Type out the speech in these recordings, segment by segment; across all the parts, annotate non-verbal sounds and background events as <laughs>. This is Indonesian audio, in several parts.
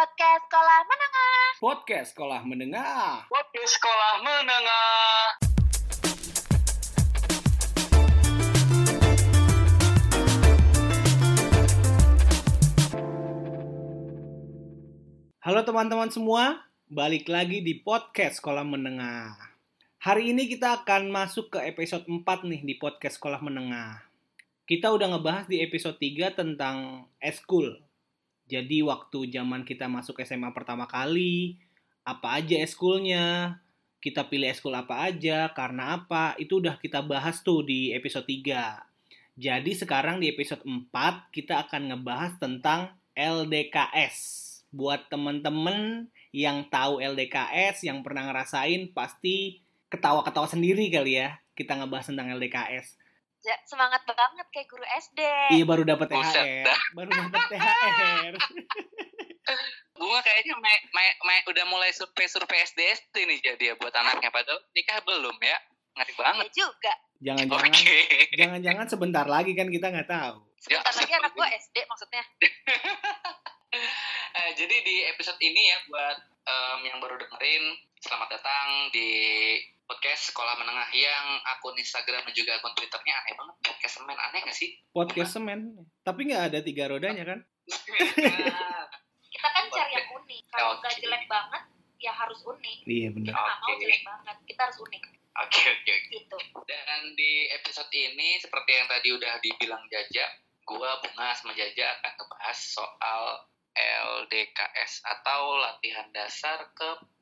podcast sekolah menengah. Podcast Sekolah Menengah. Podcast Sekolah Menengah. Halo teman-teman semua, balik lagi di podcast Sekolah Menengah. Hari ini kita akan masuk ke episode 4 nih di podcast Sekolah Menengah. Kita udah ngebahas di episode 3 tentang eskul. Jadi waktu zaman kita masuk SMA pertama kali, apa aja eskulnya, kita pilih eskul apa aja, karena apa, itu udah kita bahas tuh di episode 3. Jadi sekarang di episode 4 kita akan ngebahas tentang LDKS. Buat temen-temen yang tahu LDKS, yang pernah ngerasain, pasti ketawa-ketawa sendiri kali ya. Kita ngebahas tentang LDKS. Semangat banget kayak guru SD. Iya baru dapat THR, dah. baru dapat THR. Bunga <laughs> kayaknya me, me- me- udah mulai survei-survei SD nih jadi ya buat anaknya. Padahal nikah belum ya. Ngeri banget. Ya juga. Jangan-jangan, Oke. jangan-jangan sebentar lagi kan kita nggak tahu. Sebentar Ya, lagi anak gua SD maksudnya. <laughs> Eh, jadi di episode ini ya buat em, yang baru dengerin, selamat datang di podcast Sekolah Menengah yang akun Instagram dan juga akun Twitternya aneh banget. Podcast semen aneh gak sih? Podcast semen, tapi nggak ada tiga rodanya kan? <laughs> Kita kan cari yang unik. Kalau nggak Oke. jelek banget, ya harus unik. Iya benar. Kita nggak mau Oke. jelek banget. Kita harus unik. Oke oke oke. Gitu. Dan di episode ini seperti yang tadi udah dibilang Jaja, gua Bunga sama Jaja akan ngebahas soal LDKS atau latihan dasar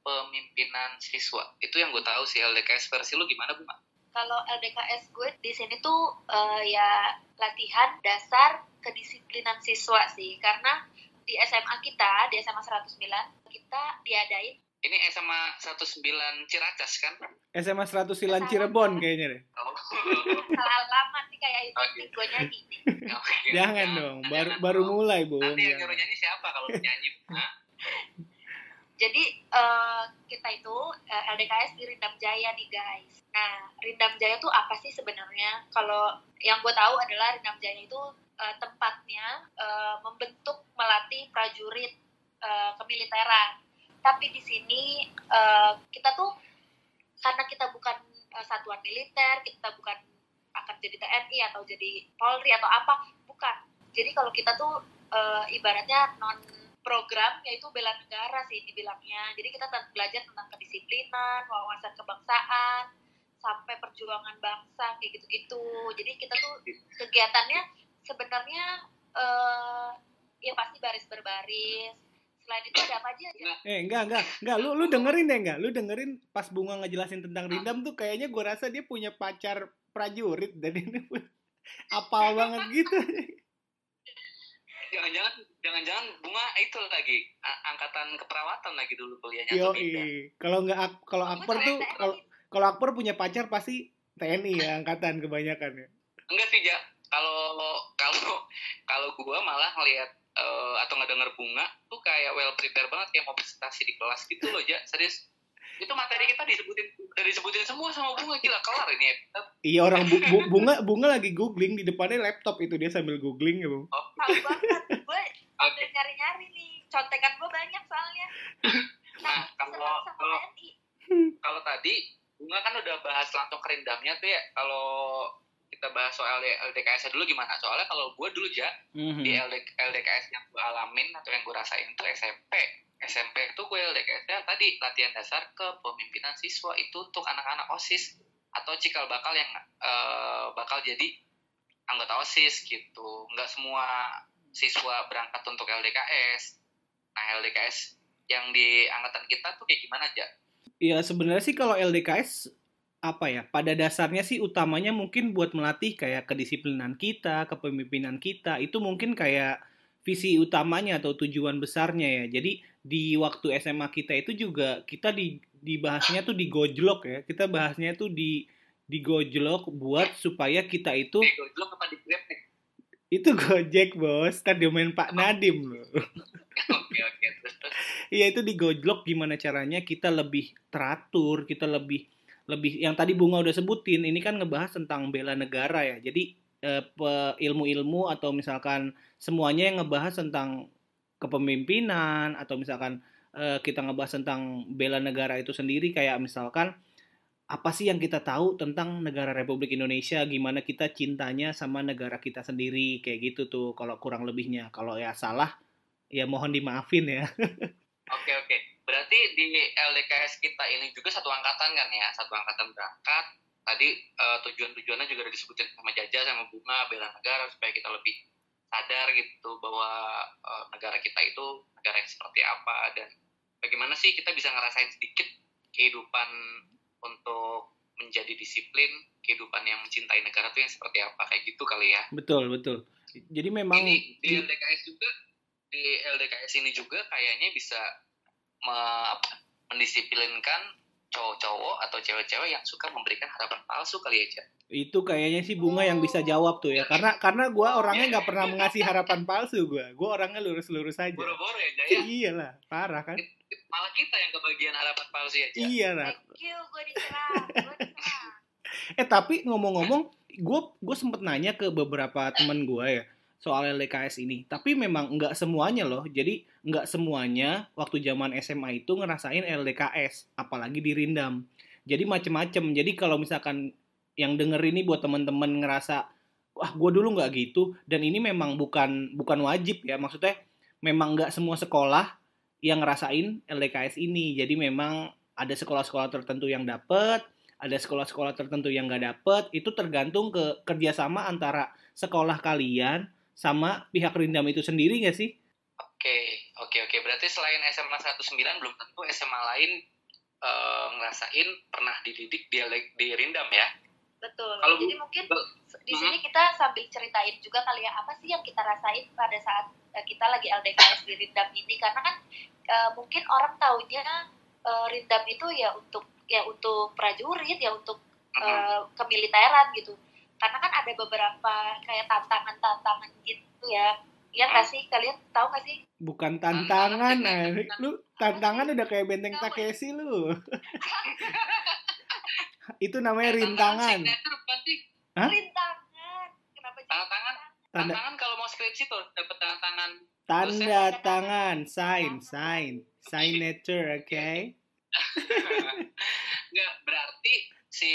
kepemimpinan siswa. Itu yang gue tahu sih LDKS versi lu gimana Bunga? Kalau LDKS gue di sini tuh eh, ya latihan dasar kedisiplinan siswa sih. Karena di SMA kita, di SMA 109, kita diadain Ini SMA 19 Ciracas kan? SMA 109 Cirebon kayaknya deh. Oh. salah alamat nih kayak itu nyanyi nih. Oke, Jangan dong, baru baru mulai bu. Nanti yang nyuruh nyanyi siapa kalau nyanyi? <laughs> Jadi eh, kita itu eh, LDKS di Rindam Jaya nih guys. Nah, Rindam Jaya tuh apa sih sebenarnya? Kalau yang gue tahu adalah Rindam Jaya itu eh, tempatnya eh, membentuk melatih prajurit eh, kemiliteran. Tapi di sini eh, kita tuh karena kita bukan eh, satuan militer, kita bukan akan jadi TNI atau jadi Polri atau apa, bukan. Jadi kalau kita tuh eh, ibaratnya non program yaitu bela negara sih dibilangnya. Jadi kita belajar tentang kedisiplinan, wawasan kebangsaan, sampai perjuangan bangsa kayak gitu-gitu. Jadi kita tuh kegiatannya sebenarnya eh ya pasti baris berbaris. Selain itu ada apa aja? Ya? Eh enggak enggak enggak lu lu dengerin deh enggak lu dengerin pas bunga ngejelasin tentang Rindam tuh kayaknya gua rasa dia punya pacar prajurit dan ini <laughs> apal banget gitu. Jangan-jangan jangan-jangan bunga itu lagi angkatan keperawatan lagi dulu kuliahnya Yo tidak? kalau nggak Ak- kalau Akbar Gua tuh kalau kalau Akbar punya pacar pasti TNI ya <laughs> angkatan kebanyakan ya. Enggak sih, Ja. Kalau kalau kalau gua malah ngelihat eh, atau ngedenger bunga tuh kayak well prepare banget kayak mau presentasi di kelas gitu loh, Ja. Serius. Itu materi kita disebutin udah disebutin semua sama bunga gila kelar ini episode. Iya orang bu- bu- bunga bunga lagi googling di depannya laptop itu dia sambil googling ya bu. Tahu banget. Gue udah nyari-nyari nih. Contekan gue banyak soalnya. <laughs> Nah, Nah, kalau- kalau-. Kalau tadi bunga kan udah bahas langsung kerindamnya tuh ya. Kalau kita bahas soal LDKS dulu gimana? Soalnya kalau gue dulu ja Mhm. di LD, LDKS yang gue alamin atau yang gue rasain tuh SMP SMP itu gue LDKS-nya tadi latihan dasar kepemimpinan siswa itu untuk anak-anak OSIS atau cikal bakal yang eh, bakal jadi anggota OSIS gitu nggak semua siswa berangkat untuk LDKS nah LDKS yang di angkatan kita tuh kayak gimana aja Ya sebenarnya sih kalau LDKS apa ya pada dasarnya sih utamanya mungkin buat melatih kayak kedisiplinan kita, kepemimpinan kita itu mungkin kayak visi utamanya atau tujuan besarnya ya. Jadi di waktu SMA kita itu juga kita di dibahasnya tuh digojlok ya. Kita bahasnya tuh di digojlok buat supaya kita itu gue apa di grab nih itu Gojek bos, tadi main Pak Nadim loh. oke oke Iya itu digojlok gimana caranya kita lebih teratur, kita lebih lebih yang tadi Bunga udah sebutin ini kan ngebahas tentang bela negara ya. Jadi eh, ilmu-ilmu atau misalkan semuanya yang ngebahas tentang kepemimpinan atau misalkan eh, kita ngebahas tentang bela negara itu sendiri kayak misalkan apa sih yang kita tahu tentang negara Republik Indonesia? Gimana kita cintanya sama negara kita sendiri? Kayak gitu tuh kalau kurang lebihnya. Kalau ya salah ya mohon dimaafin ya. <laughs> Oke oke. Berarti di LDKS kita ini juga satu angkatan kan ya, satu angkatan berangkat. Tadi eh, tujuan-tujuannya juga udah disebutin sama Jaja sama Bunga bela negara supaya kita lebih sadar gitu bahwa eh, negara kita itu negara yang seperti apa. Dan bagaimana sih kita bisa ngerasain sedikit kehidupan untuk menjadi disiplin, kehidupan yang mencintai negara itu yang seperti apa kayak gitu kali ya. betul betul jadi memang ini di LDKS juga di LDKS ini juga kayaknya bisa me- apa, mendisiplinkan cowok-cowok atau cewek-cewek yang suka memberikan harapan palsu kali aja. itu kayaknya sih bunga yang bisa jawab tuh ya. Karena karena gua orangnya nggak pernah mengasih harapan palsu gua. Gua orangnya lurus-lurus aja. Boro-boro ya Jaya. <laughs> iyalah parah kan? Malah kita yang kebagian harapan palsu ya iya lah Thank you, gue diserang, gue diserang. <laughs> Eh tapi ngomong-ngomong, gue gue sempet nanya ke beberapa teman gue ya soal LDKS ini. Tapi memang nggak semuanya loh. Jadi nggak semuanya waktu zaman SMA itu ngerasain LDKS, apalagi di Rindam. Jadi macem-macem. Jadi kalau misalkan yang denger ini buat teman-teman ngerasa wah gue dulu nggak gitu dan ini memang bukan bukan wajib ya maksudnya memang nggak semua sekolah yang ngerasain LDKS ini jadi memang ada sekolah-sekolah tertentu yang dapet ada sekolah-sekolah tertentu yang nggak dapet itu tergantung ke kerjasama antara sekolah kalian sama pihak Rindam itu sendiri nggak sih? Oke, oke, oke. Berarti selain SMA 19 belum tentu SMA lain eh, ngerasain pernah dididik di, di Rindam ya. Betul. Kalau Jadi mungkin di sini kita sambil ceritain juga kali ya apa sih yang kita rasain pada saat eh, kita lagi LDKS di Rindam ini karena kan eh, mungkin orang taunya eh, Rindam itu ya untuk ya untuk prajurit ya untuk Mhm. eh, kemiliteran gitu. Karena kan ada beberapa kayak tantangan-tantangan gitu ya. Iya nggak sih? Kalian tahu nggak sih? Bukan tantangan, Tantangan. eh. lu tantangan udah kayak benteng Takeshi lu. <laughs> itu namanya rintangan. Hah? Rintangan. Kenapa jadi Tanda tangan. Tanda Tanda tangan kalau mau skripsi tuh dapat tanda tangan. tanda tangan, sign, sign, signature, <laughs> oke? Nggak, berarti si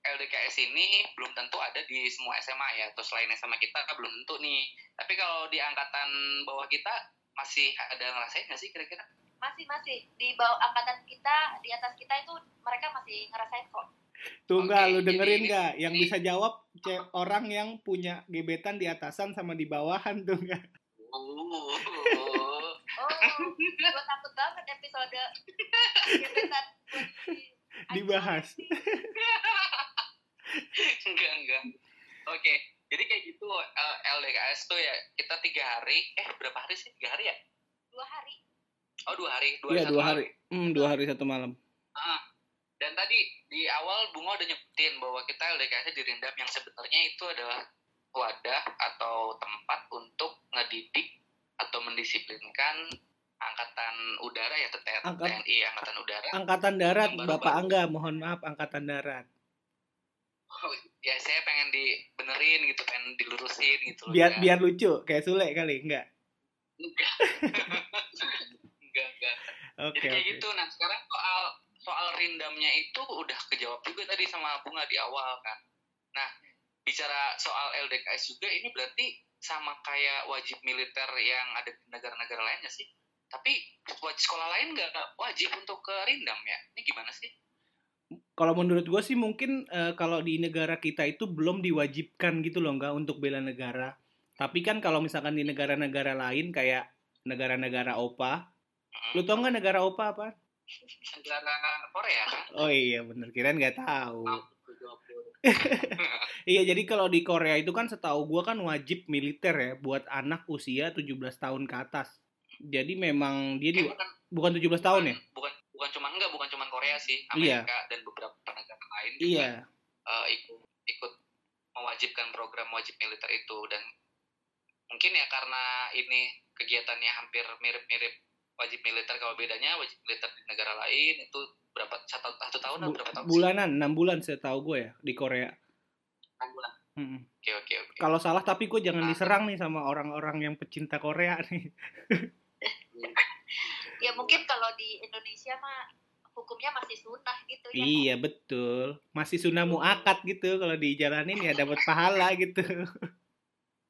LDKS ini belum tentu ada di semua SMA ya. Terus selain SMA kita belum tentu nih. Tapi kalau di angkatan bawah kita masih ada ngerasain nggak sih kira-kira? masih masih di bawah angkatan kita di atas kita itu mereka masih ngerasain kok Tuh enggak, Oke, lu dengerin jadi- enggak? Yang ini- bisa jawab ce- orang yang punya gebetan di atasan sama di bawahan tuh enggak? Oh. oh gue takut banget episode <laughs> gebetan Dibahas. <laughs> enggak enggak. Oke, jadi kayak gitu eh, LDKS tuh ya kita tiga hari. Eh berapa hari sih? Tiga hari ya? dua hari Oh dua hari. Dua Iya, satu dua malam. hari. Hmm, dua hari satu malam. Ah, dan tadi di awal Bunga udah nyebutin bahwa kita LDKS di Rindam yang sebenarnya itu adalah wadah atau tempat untuk ngedidik atau mendisiplinkan angkatan udara ya TNI, Angkat- TNI angkatan udara. Angkatan darat, Yang baru-baru. Bapak Angga, mohon maaf, Angkatan darat. Oh, ya saya pengen dibenerin gitu, pengen dilurusin gitu loh. Biar ya. biar lucu, kayak Sule kali, enggak? enggak. enggak, enggak. Oke, Jadi kayak oke. gitu. Nah sekarang soal soal rindamnya itu udah kejawab juga tadi sama Bunga di awal kan. Nah bicara soal LDKS juga ini berarti sama kayak wajib militer yang ada di negara-negara lainnya sih. Tapi wajib sekolah lain nggak wajib untuk ke rindam ya? Ini gimana sih? Kalau menurut gue sih mungkin eh, kalau di negara kita itu belum diwajibkan gitu loh enggak untuk bela negara. Tapi kan kalau misalkan di negara-negara lain kayak negara-negara OPA, Hmm. lu tau nggak negara OPA apa? Negara Korea kan? Oh iya bener, kirain nggak tahu. <laughs> Iya, jadi kalau di Korea itu kan setahu gua kan wajib militer ya buat anak usia 17 tahun ke atas. Jadi memang dia di bukan, bukan 17 tahun ya? bukan bukan cuma enggak bukan cuma Korea sih Iya. Amerika dan beberapa negara lain juga Iya. eh, ikut ikut mewajibkan program wajib militer itu dan mungkin ya karena ini kegiatannya hampir mirip-mirip wajib militer kalau bedanya wajib militer di negara lain itu berapa satu, satu tahun atau berapa tahun bulanan, 6 bulan saya tahu gue ya di Korea. Enam bulan Mm-mm. Oke oke oke. Kalau salah tapi gue jangan Ah. diserang nih sama orang-orang yang pecinta Korea nih. <laughs> Ya mungkin kalau di Indonesia mah hukumnya masih sunnah gitu ya. Iya betul. Masih sunnah muakat gitu kalau dijalanin ya dapat pahala <laughs> gitu.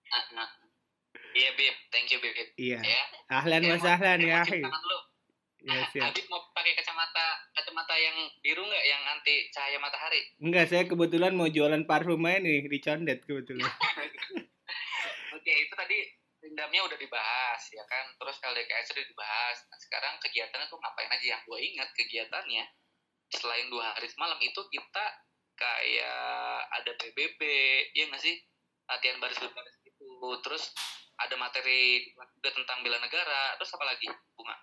Ah. Iya Bib, thank you Bib. Iya. Ya. Ahlan wa Ya, sahlan mau- ya. Ya siap. Habib mau pakai kacamata kacamata yang biru nggak yang anti cahaya matahari? Enggak, saya kebetulan mau jualan parfum aja nih di Condet kebetulan. <laughs> Oke, itu tadi dendamnya udah dibahas ya kan. Terus LDKS udah dibahas. Nah, sekarang kegiatannya tuh ngapain aja yang gue ingat kegiatannya selain dua hari semalam itu kita kayak ada PBB, ya nggak sih? Latihan baris baris gitu. Terus ada materi juga tentang bela negara. Terus apa lagi, Bunga?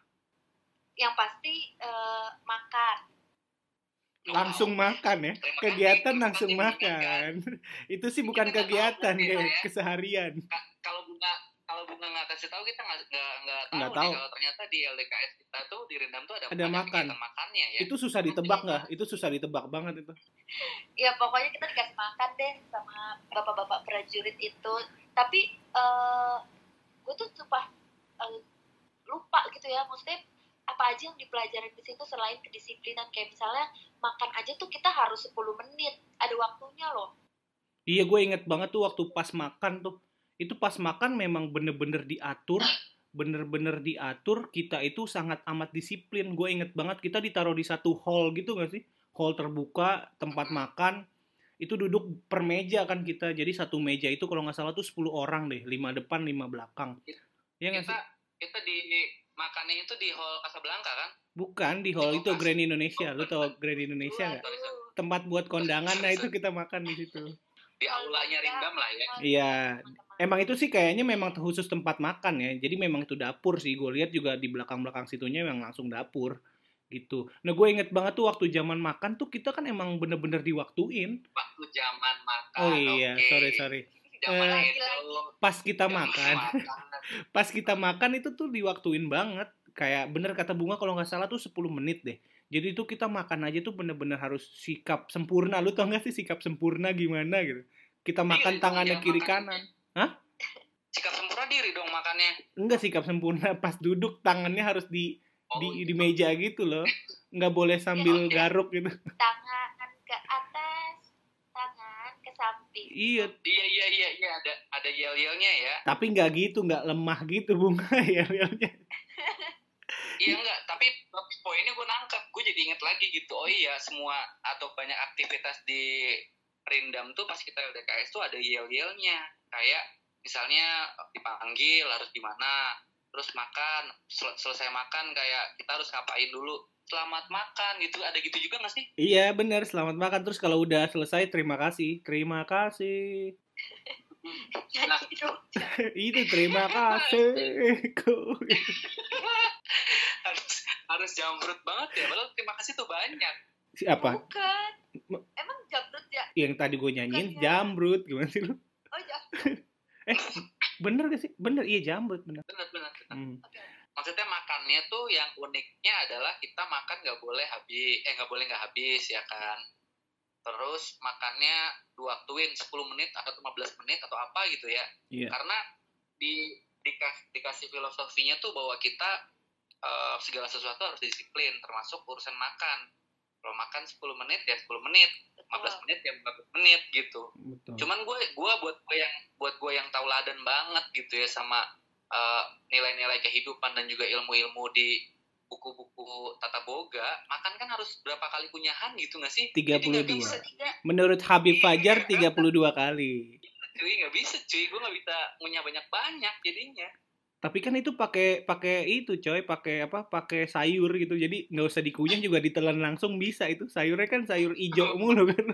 Yang pasti eh, makan. Langsung makan ya. Terima kasih. Kegiatan Terima langsung kasih diingatkan. makan. Itu sih bukan Kita nggak kegiatan ya, kayak ya. keseharian. Ka- kalau kalau bunga nggak kasih tahu kita nggak nggak nggak tahu, Nggak nih tahu. kalau ternyata di LDKS kita tuh di Rendam tuh ada, Ada makan. makannya ya Itu susah ditebak nggak? Itu susah ditebak banget itu. <laughs> Ya pokoknya kita dikasih makan deh sama bapak-bapak prajurit itu. Tapi eh gue tuh sumpah eh, lupa gitu ya. Maksudnya apa aja yang dipelajarin di situ selain kedisiplinan kayak misalnya makan aja tuh kita harus 10 menit ada waktunya loh Iya, gue inget banget tuh waktu pas makan tuh. Itu pas makan memang bener-bener diatur, bener-bener diatur. Kita itu sangat amat disiplin. Gue inget banget kita ditaruh di satu hall gitu gak sih? Hall terbuka, tempat makan. Itu duduk per meja kan kita. Jadi satu meja itu kalau nggak salah tuh 10 orang deh. 5 depan, 5 belakang. Iya nggak kita sih? kita di makannya itu di Hall Casablanca kan Bukan, di hall Di itu. Grand Indonesia. Lu tau Grand Indonesia nggak? Sorry, sorry. Tempat buat kondangan, nah itu kita makan di situ. di aulanya Rindam lah ya Iya, Emang itu sih kayaknya memang khusus tempat makan ya. Jadi memang itu dapur sih. Gue lihat juga di belakang-belakang situnya memang langsung dapur gitu. Nah gue inget banget tuh waktu zaman makan tuh kita kan emang bener-bener diwaktuin. waktu zaman makan Oh iya, oke. sorry sorry. zaman Eh, itu Pas kita zaman makan, <laughs> pas kita makan itu tuh diwaktuin banget. Kayak bener kata Bunga kalau nggak salah tuh 10 menit deh. Jadi itu kita makan aja tuh bener-bener harus sikap sempurna. Lu tau gak sih sikap sempurna gimana gitu? Kita makan Diri dong, tangannya kiri makan. kanan. Sikap sempurna diri dong makannya. Enggak sikap sempurna. <laughs> Pas duduk tangannya harus di Oh, di di meja gitu loh. Nggak boleh sambil oke. garuk gitu. <laughs> Tangan ke atas tangan ke samping. Iya. Iya iya iya iya ada ada yel yelnya ya. Tapi nggak gitu nggak lemah gitu bunga <laughs> ya realnya Iya enggak, tapi tapi poinnya gue nangkep, gue jadi inget lagi gitu. Oh iya, semua atau banyak aktivitas di Rindam tuh pas kita LDKS tuh ada yel-yelnya. Kayak misalnya dipanggil harus gimana, terus makan, sel- selesai makan kayak kita harus ngapain dulu. Selamat makan gitu, ada gitu juga gak sih? iya benar selamat makan. Terus kalau udah selesai terima kasih. Terima kasih. Nah. <laughs> Itu. Terima kasih. Harus harus jambrut banget ya, padahal terima kasih tuh banyak. siapa bukan. Emang jamrut ya? Yang tadi gue nyanyiin Bukannya- jambrut gimana sih lu oh <laughs> ya bener gak sih? Bener iya jambrut bener. Benar benar. benar. Hmm. maksudnya makannya tuh yang uniknya adalah kita makan nggak boleh habis eh nggak boleh nggak habis ya kan? Terus makannya diwaktuin 10 menit atau 15 menit atau apa gitu ya. Iya. Karena di dikas, dikasih filosofinya tuh bahwa kita eh, segala sesuatu harus disiplin termasuk urusan makan. Kalau makan 10 menit ya 10 menit 15 menit ya 15 menit gitu. Betul. Cuman gue gue buat gue yang buat gue yang tauladan banget gitu ya sama eh, nilai-nilai kehidupan dan juga ilmu-ilmu di buku-buku tata boga makan kan harus berapa kali kunyahan gitu nggak sih? Jadi nggak 32. bisa tiga. Menurut Habib Fajar 32 kali. Cuy nggak bisa cuy. Gue nggak bisa ngunyah banyak-banyak jadinya Tapi kan itu pakai pakai itu coy, pakai apa? Pakai sayur gitu. Jadi nggak usah dikunyah juga ditelan langsung bisa itu. Sayurnya kan sayur ijo <laughs> mulu kan.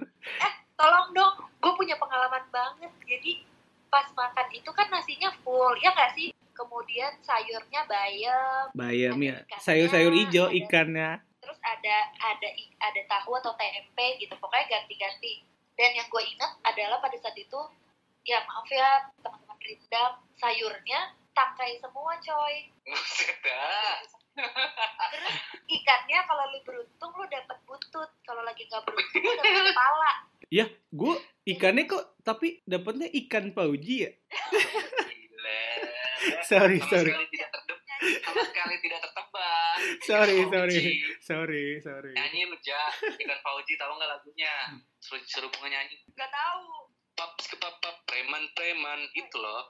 tolong dong gue punya pengalaman banget jadi pas makan itu kan nasinya full ya nggak sih kemudian sayurnya bayam Bayam ya. Sayur-sayur ijo ada- ikannya. terus ada ada ada tahu atau tempe gitu pokoknya ganti-ganti dan yang gue ingat adalah pada saat itu ya maaf ya teman-teman rindam sayurnya tangkai semua coy Buset dah. terus ikannya kalau lu beruntung lu dapat butut kalau lagi nggak beruntung lu dapat kepala Ya, gue ikannya kok tapi dapatnya ikan pauji ya sorry Sama sorry sekali tidak terdep, sama sekali tidak tertebak. sorry Ikan sorry Fauji. sorry sorry Nyanyi lu Ja, ikan Fauji tahu nggak lagunya? Suruh suruh bunga nyanyi. Gak tahu. Paps ke papa preman preman itu loh.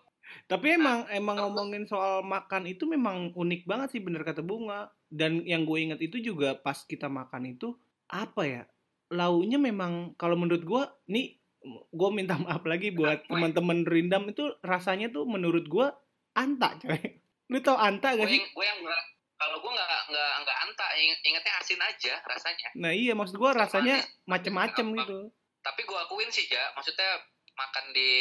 Tapi emang emang ngomongin soal makan itu memang unik banget sih bener kata bunga. Dan yang gue inget itu juga pas kita makan itu apa ya? Launya memang kalau menurut gue nih gue minta maaf lagi buat teman-teman rindam itu rasanya tuh menurut gue anta coy. <laughs> Lu tau anta gak sih? gue yang kalau gue nggak nggak nggak anta, inget, ingetnya asin aja rasanya. Nah iya maksud gue rasanya macem-macem gitu. Tapi gue akuin sih Ja, maksudnya makan di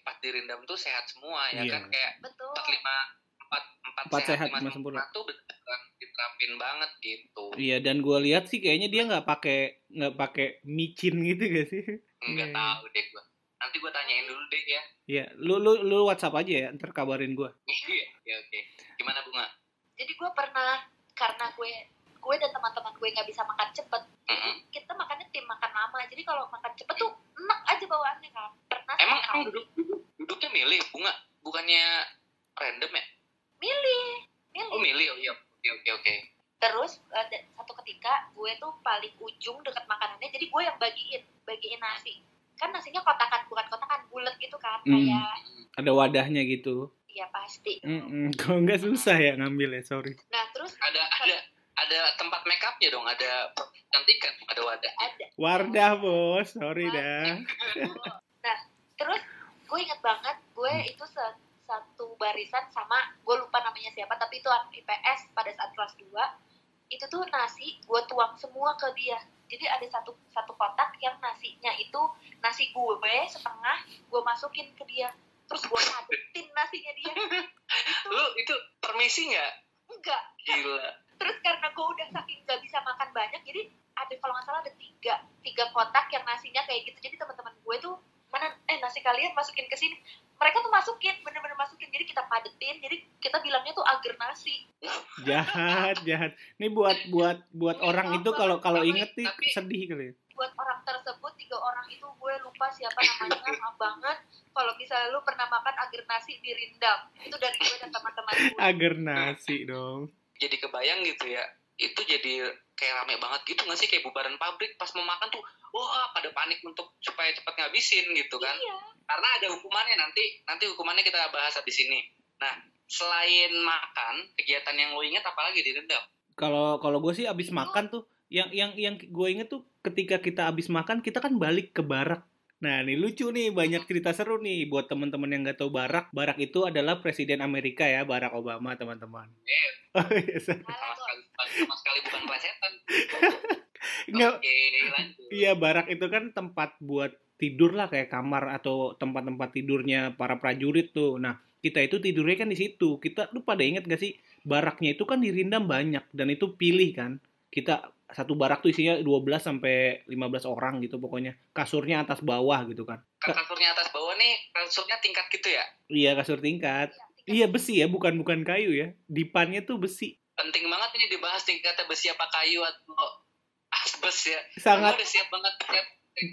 pas di Rindam tuh sehat semua ya Iya. kan kayak Betul. empat lima empat empat, Empat sehat, lima lima sempurna. tuh beneran diterapin banget gitu. Iya dan gue lihat sih kayaknya dia nggak pakai nggak pakai micin gitu gak sih? Nggak Iya. tahu deh gue. Nanti gue tanyain dulu deh ya. Iya, lu lu lu WhatsApp aja ya, ntar kabarin gue. <laughs> Iya, ya oke. Gimana bunga? Jadi gue pernah karena gue gue dan teman-teman gue nggak bisa makan cepet. Mm-mm. Kita makannya tim makan lama. Jadi kalau makan cepet tuh enak aja bawaannya kan. Pernah Emang sekali emang duduk, duduk duduknya milih bunga bukannya random ya? milih, milih. Oh milih oh iya oke oke oke. Terus ada satu ketika gue tuh paling ujung deket makanannya. Jadi gue yang bagiin, bagiin nasi. Kan nasinya kotakan, bukan kotakan bulat gitu kan. Kayak Ada wadahnya gitu. ya pasti. Mm Kalau nggak susah ya ngambil ya, sorry. Nah terus Ada ada ada tempat make upnya dong, ada cantikan, ada wadah. ada. Wardah bos, sorry dah. <laughs> Nah, terus gue inget banget gue itu se- satu barisan sama gue lupa namanya siapa tapi itu anak IPS pada saat kelas 2 itu tuh nasi gue tuang semua ke dia. Jadi ada satu satu kotak yang nasinya itu nasi gue setengah gue masukin ke dia. Terus gue padetin nasinya dia. <laughs> Itu Lu itu permisi nggak? enggak. Gila. Terus karena gue udah saking gak bisa makan banyak jadi ada kalau nggak salah ada tiga tiga kotak yang nasinya kayak gitu jadi teman-teman gue tuh mana eh nasi kalian masukin ke sini mereka tuh masukin bener-bener masukin jadi kita padetin jadi kita bilangnya tuh agar nasi <laughs> Jahat, jahat. Ini buat buat buat orang itu kalau kalau inget nih sedih kali. ya. buat orang tersebut tiga orang itu gue lupa siapa namanya <laughs> maaf banget kalau misalnya lu pernah makan agar nasi di rindam itu dari gue dan teman-teman gue Agar nasi dong. Jadi kebayang gitu ya. Itu jadi kayak rame banget gitu nggak sih? Kayak bubaran pabrik pas mau makan tuh wah pada panik untuk supaya cepat ngabisin gitu kan? Iya. Karena ada hukumannya nanti nanti hukumannya kita bahas di sini nah selain makan kegiatan yang lo inget apalagi di rendam Kalau kalau gue sih abis makan tuh, yang yang yang gue inget tuh ketika kita abis makan kita kan balik ke barak. Nah ini lucu nih banyak cerita seru nih buat teman-teman yang nggak tahu barak. Barak itu adalah presiden Amerika ya Barack Obama teman-teman. Eh. Oh, iya, sama sekali sama sekali bukan plesetan <laughs> Nggak, oke lanjut Iya, barak itu kan tempat buat tidur lah kayak kamar atau tempat-tempat tidurnya para prajurit tuh. Nah, kita itu tidurnya kan di situ. Kita lu pada inget gak sih baraknya itu kan di Rindam banyak dan itu pilih kan. Kita satu barak tuh isinya 12 sampai 15 orang gitu pokoknya. Kasurnya atas bawah gitu kan. Kasurnya atas bawah nih kasurnya tingkat gitu ya Iya, kasur tingkat. Iya, besi ya, bukan bukan kayu ya. Dipannya tuh besi. penting banget ini dibahas tingkatnya besi apa kayu atau asbes ya Sangat udah siap banget siap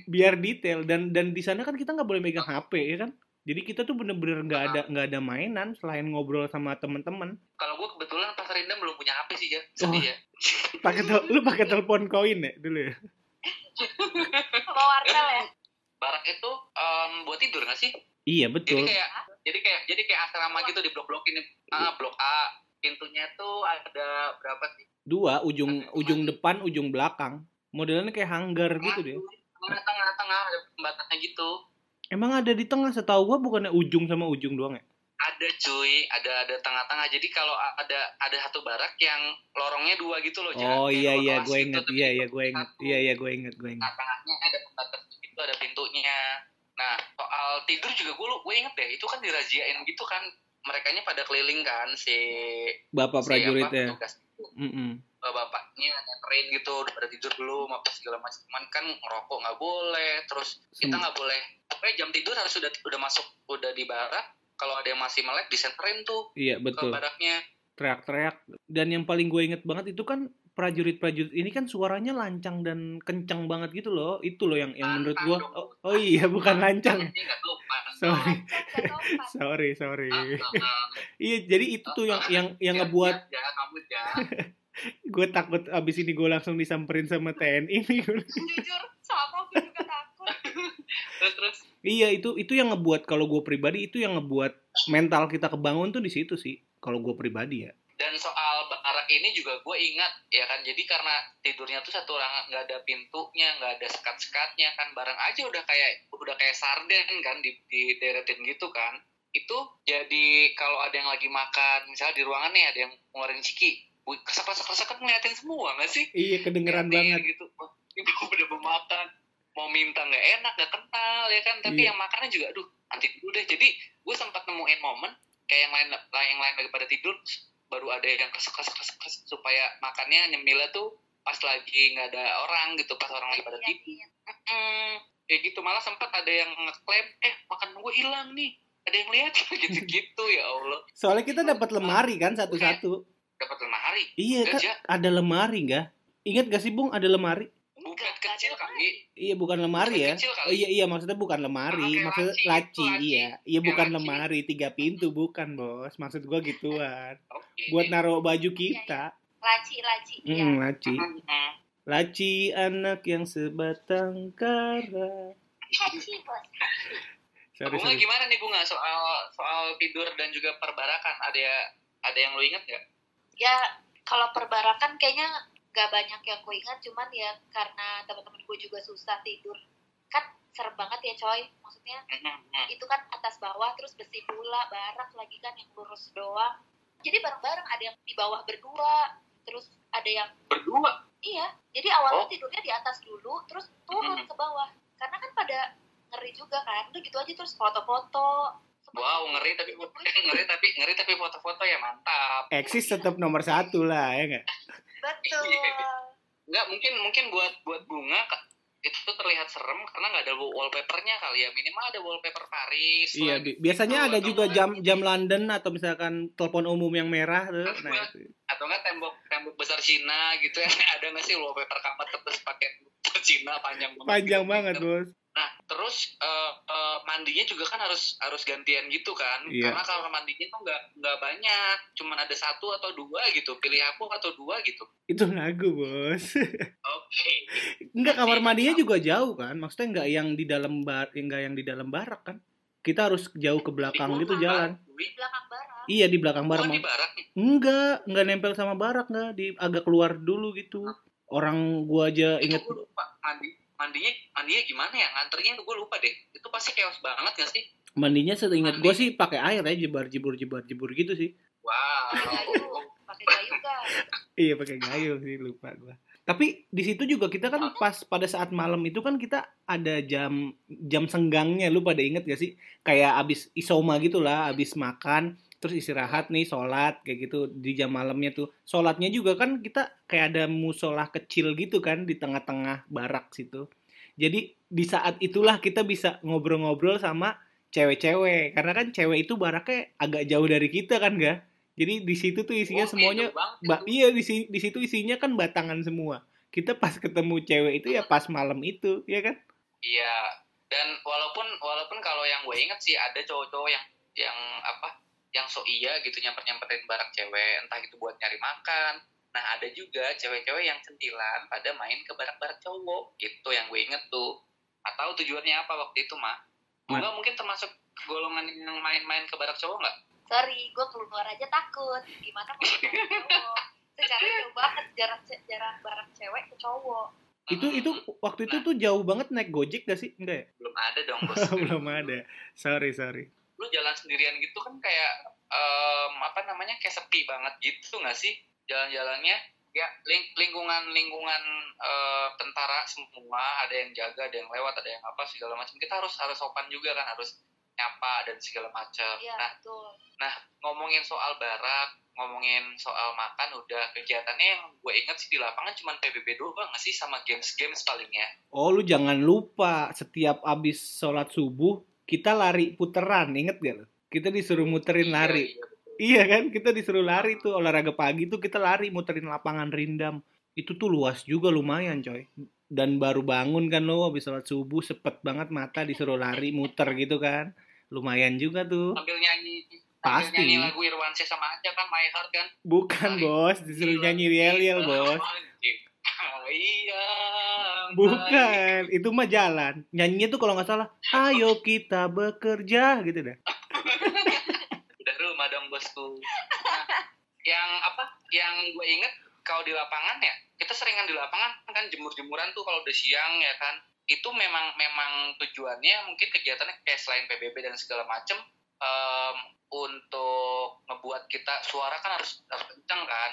biar detail dan dan di sana kan kita nggak boleh megang HP ya kan. Jadi kita tuh bener-bener nggak ada nggak ada mainan selain ngobrol sama teman-teman. kalau gue kebetulan pas Rindam belum punya HP sih ya sedih ya pakai lu pakai telepon koin ya dulu ya sama wartel ya barak itu buat tidur nggak sih iya jadi betul kayak jadi kayak jadi kayak asrama gitu di blok-blok ini ah, blok A pintunya tuh ada berapa sih dua ujung ujung depan ujung belakang modelnya kayak hanggar gitu deh tengah tengah tengah ada pembatasnya gitu emang ada di tengah setahu gua bukannya ujung sama ujung doang ya? Ada cuy. Ada ada tengah-tengah. Jadi kalau ada ada satu barak yang lorongnya dua gitu loh oh Kayak iya dua iya. kelas gue gitu, inget iya iya itu gue inget iya iya gue inget gue inget nah tengahnya ada pembatas gitu ada pintunya. Nah soal tidur juga gue gue inget deh. Itu kan dirajiain gitu kan mereka pada keliling kan si bapak si prajurit apa, ya? petugas itu. Mm-mm. bapaknya nganterin gitu udah pada tidur belum apa segala macam. Cuman kan ngerokok nggak boleh terus kita nggak boleh. Pokoknya jam tidur harus sudah udah masuk udah di barak kalau ada yang masih melek disenterin tuh iya ke betul. baraknya teriak-teriak. Dan yang paling gue inget banget itu kan prajurit-prajurit ini kan suaranya lancang dan kencang banget gitu loh. Itu loh yang yang menurut Lantang gua. Oh, oh iya, bukan lancang. Sopan. <laughs> Sorry. Sorry, sorry. Ah, ah, ah. Iya, jadi itu tuh yang yang yang Ya, ngebuat ya, ya, ya. gue takut abis ini gue langsung disamperin sama TNI nih. Jujur, sama gue juga takut. <laughs> Terus terus. iya, itu itu yang ngebuat kalau gue pribadi itu yang ngebuat mental kita kebangun tuh di situ sih. Kalau gue pribadi ya. Dan soal ini juga gue ingat ya kan. Jadi karena tidurnya tuh satu orang nggak ada pintunya, nggak ada sekat-sekatnya kan. Barang aja udah kayak udah kayak sarden kan di, di deretin gitu kan. Itu jadi kalau ada yang lagi makan, misalnya di ruangan nih ada yang ngeluarin ciki, kesek-kesek kan ngeliatin semua nggak sih? Iya, kedengeran Ngeliatin banget. gitu. Ini udah mau makan, mau minta nggak enak, nggak kenal ya kan. Tapi Iya. yang makannya juga, aduh nanti dulu deh. Jadi gue sempat nemuin momen kayak yang lain yang lain lagi pada tidur, baru ada yang kesek kesek kesek kesek, supaya makannya nyemilnya tuh pas lagi nggak ada orang gitu, pas orang lagi pada tidur. iya. Mm, kayak gitu malah sempat ada yang ngeklaim, eh makan gue hilang nih, ada yang lihat <laughs> gitu-gitu ya Allah. Soalnya kita dapat lemari kan satu-satu. Dapat lemari, Iya, kan ada lemari nggak? Ingat gak sih, Bung, ada lemari? Bukan kecil kali. Iya, bukan lemari ya. Kecil kali. Oh iya iya maksudnya bukan lemari, Ah, kayak maksudnya laci laci, laci. iya. Iya bukan laci. lemari, tiga pintu bukan, Bos. Maksud gua gituan. <laughs> Oke. Buat naruh baju kita. Laci, laci. Iya. Hmm, laci. Laci anak yang sebatang kara. Laci, bos. Sorry, Bunga sorry. gimana nih bunga soal soal tidur dan juga perbarakan ada ada yang lo inget nggak? Ya, kalau perbarakan kayaknya gak banyak yang gue ingat, cuman ya karena teman-teman gue juga susah tidur. Kan serem banget ya coy, maksudnya itu kan atas bawah terus besi pula barak lagi kan yang lurus doang jadi bareng-bareng ada yang di bawah berdua terus ada yang Berdua. iya jadi awalnya Oh. tidurnya di atas dulu terus turun ke bawah karena kan pada ngeri juga kan udah gitu aja terus foto-foto Wow gitu. ngeri tapi gue, <laughs> ngeri tapi ngeri tapi foto-foto ya mantap. Eksis tetap nomor satu lah, ya nggak? <laughs> betul Iya. Nggak mungkin mungkin buat buat bunga itu tuh terlihat serem karena nggak ada wallpapernya kali ya minimal ada wallpaper Paris. Iya, bi- biasanya Atau- ada atau juga jam jam London atau misalkan telepon umum yang merah tuh. Nah, itu. atau nggak tembok tembok besar Cina gitu ya <laughs> ada nggak sih wallpaper kamar terus pakai <laughs> Cina panjang banget Panjang gitu. banget, Bos. Nah, terus eh, eh, mandinya juga kan harus harus gantian gitu kan? Iya. Karena kamar mandinya tuh nggak nggak banyak, cuman ada satu atau dua gitu. Pilih aku atau dua gitu. Itu lagu, Bos. <laughs> Oke. Enggak kamar mandinya juga jauh kan? Maksudnya enggak yang di dalam bar, enggak yang di dalam barak kan? Kita harus jauh ke belakang Di gitu jalan. Di belakang barak Iya di belakang barak. Bukan di barak. Enggak, enggak nempel sama barak enggak, di agak keluar dulu gitu. Orang gua aja Itu inget gue lupa mandi mandinya mandinya gimana ya? Nganternya gue lupa deh. Itu pasti chaos banget gak sih? Mandinya seingat gua Mandi. sih pakai air ya jebar jebur jebar jebur gitu sih. wow. Pakai gayu pakai gayu kan Iya pakai gayung sih lupa gua. Tapi di situ juga kita kan pas pada saat malam itu kan kita ada jam jam senggangnya. Lu pada inget gak sih? Kayak abis isoma gitu lah, abis makan terus istirahat nih sholat kayak gitu di jam malamnya tuh sholatnya juga kan kita kayak ada musola kecil gitu kan di tengah-tengah barak situ jadi di saat itulah kita bisa ngobrol-ngobrol sama cewek-cewek karena kan cewek itu baraknya agak jauh dari kita kan ga jadi di situ tuh isinya Oh, semuanya Ba itu. iya di di situ isinya kan batangan semua. Kita pas ketemu cewek itu ya pas malam itu, ya kan? Iya, dan walaupun walaupun kalau yang gue inget sih ada cowok-cowok yang yang apa, yang so iya gitu nyamper nyamperin barak cewek, entah itu buat nyari makan. Nah ada juga cewek-cewek yang centilan pada main ke barak-barak cowok, gitu yang gue inget tuh. Atau tujuannya apa waktu itu mah? Ma- Bunga mungkin termasuk golongan yang main-main ke barak cowok nggak? sorry gue keluar aja takut gimana mau ketemu cowok secara jauh banget jarak jarak barak cewek ke cowok Itu Hmm, itu waktu itu tuh jauh banget naik Gojek gak sih? Enggak ya? belum ada dong <laughs> bos. Belum ada. Sorry, sorry. Lu jalan sendirian gitu kan kayak em, apa namanya kayak sepi banget gitu nggak sih jalan-jalannya? Ya ling- lingkungan lingkungan eh, tentara semua ada yang jaga, ada yang lewat, ada yang apa segala macam. Kita harus harus sopan juga kan harus nyapa dan segala macam. iya Nah betul ngomongin soal barak, ngomongin soal makan udah kegiatannya yang gue inget sih di lapangan cuma PBB doang nggak sih sama games-games palingnya. Oh, lu jangan lupa setiap abis sholat subuh kita lari puteran, inget gak lu? Kita disuruh muterin Iya, lari. iya. Iya kan? Kita disuruh lari tuh olahraga pagi tuh kita lari muterin lapangan rindam. itu tuh luas juga lumayan coy dan baru bangun kan lo habis sholat subuh sepet banget mata disuruh lari muter gitu kan lumayan juga tuh sambil nyanyi Pasti. sambil nyanyi lagu Irwansyah sama aja kan My Heart kan bukan Lari. bos disuruh nyanyi riel riel bos <laughs> iya bukan itu mah jalan. Nyanyinya tuh kalau nggak salah <laughs> ayo kita bekerja gitu dah. <laughs> Udah rumah dong bosku. Nah, yang apa? Yang gue inget kalau di lapangan ya kita seringan di lapangan kan jemur-jemuran tuh kalau udah siang ya kan. Itu memang memang tujuannya mungkin kegiatannya kayak selain PBB dan segala macem em, untuk ngebuat kita suara kan harus harus kencang kan.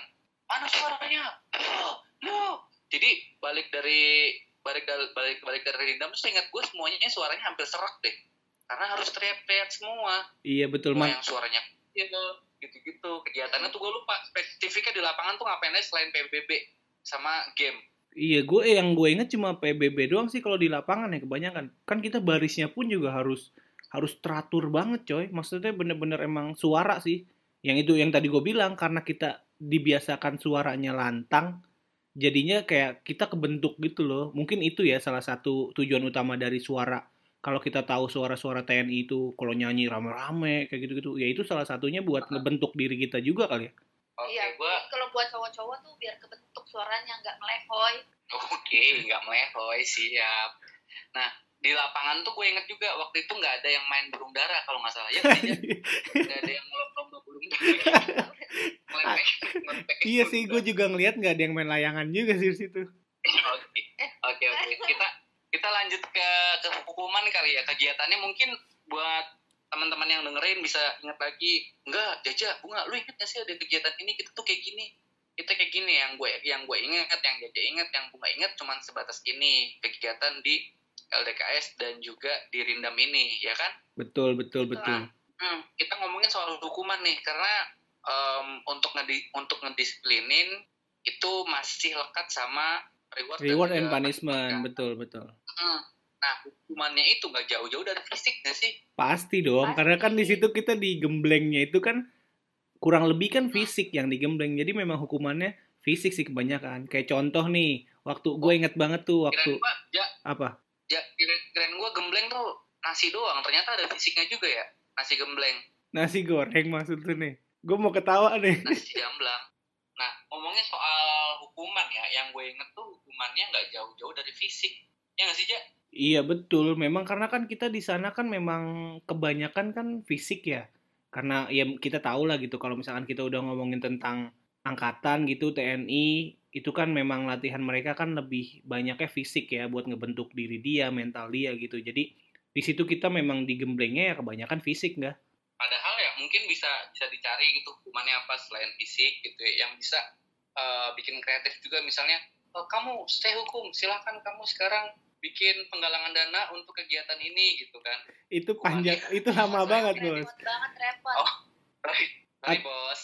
Mana suaranya? <clears throat> Loh. Jadi balik dari balik dari balik balik dari Rindam tuh ingat gue semuanya suaranya hampir serak deh karena harus teriak-teriak semua iya betul man yang suaranya gitu-gitu kegiatannya tuh gue lupa spesifiknya di lapangan tuh ngapain aja selain PBB sama game Iya, gue eh, yang gue inget cuma PBB doang sih kalau di lapangan ya kebanyakan. Kan kita barisnya pun juga harus harus teratur banget, coy. Maksudnya bener-bener emang suara sih. Yang itu yang tadi gue bilang karena kita dibiasakan suaranya lantang, jadinya kayak kita kebentuk gitu loh. Mungkin itu ya salah satu tujuan utama dari suara. Kalau kita tahu suara-suara TNI itu kalau nyanyi rame-rame kayak gitu-gitu, ya itu salah satunya buat ngebentuk diri kita juga kali ya. oke Iya, gue kalau buat cowok-cowok tuh biar kebentuk suaranya nggak melehoy. oke nggak melehoy siap nah di lapangan tuh gue inget juga waktu itu nggak ada yang main burung dara kalau nggak salah <laughs> ya nggak ada yang lomba burung dara ngelepek <laughs> iya sih, gue juga ngeliat nggak ada yang main layangan juga sih di situ. Oke, oke, oke. Kita kita lanjut ke ke hukuman kali ya. Kegiatannya mungkin buat teman-teman yang dengerin bisa ingat lagi. Enggak, Jaja, bunga, lu inget gak sih ada kegiatan ini? Kita tuh kayak gini. Kita kayak gini yang gue yang gue inget, yang Jaja inget, yang bunga inget cuman sebatas ini kegiatan di LDKS dan juga di Rindam ini, ya kan? Betul, betul, betul. Hmm, kita ngomongin soal hukuman nih karena em, untuk ngedi untuk ngedisiplinin itu masih lekat sama reward, dan Reward juga and punishment, kan. betul, betul. Hmm. Nah, hukumannya itu nggak jauh-jauh dari fisik nggak sih? Pasti dong, Pasti. karena kan di situ kita digemblengnya itu kan kurang lebih kan fisik yang digembleng. Jadi memang hukumannya fisik sih kebanyakan. Kayak contoh nih, waktu gue inget banget tuh waktu Kirain gua, ya, apa? Ya kirain, kirain gua gembleng tuh nasi doang. Ternyata ada fisiknya juga ya, nasi gembleng, Nasi goreng maksud tuh nih. Gue mau ketawa nih. nasi jamblang. Nah, ngomongnya soal hukuman ya, yang gue inget tuh hukumannya nggak jauh-jauh dari fisik. Ya nggak sih, Ja? Iya betul, memang karena kan kita di sana kan memang kebanyakan kan fisik ya. Karena ya kita tahu lah gitu kalau misalkan kita udah ngomongin tentang angkatan gitu TNI itu kan memang latihan mereka kan lebih banyaknya fisik ya buat ngebentuk diri dia, mental dia gitu. Jadi di situ kita memang digemblengnya ya kebanyakan fisik nggak? padahal ya mungkin bisa bisa dicari gitu hukumannya apa selain fisik gitu ya yang bisa eh, bikin kreatif juga misalnya "Oh, kamu stay hukum silahkan kamu sekarang bikin penggalangan dana untuk kegiatan ini gitu kan Itu panjang, <laughs> itu lama banget bos. Banget repot. Oh. Sorry, sorry bos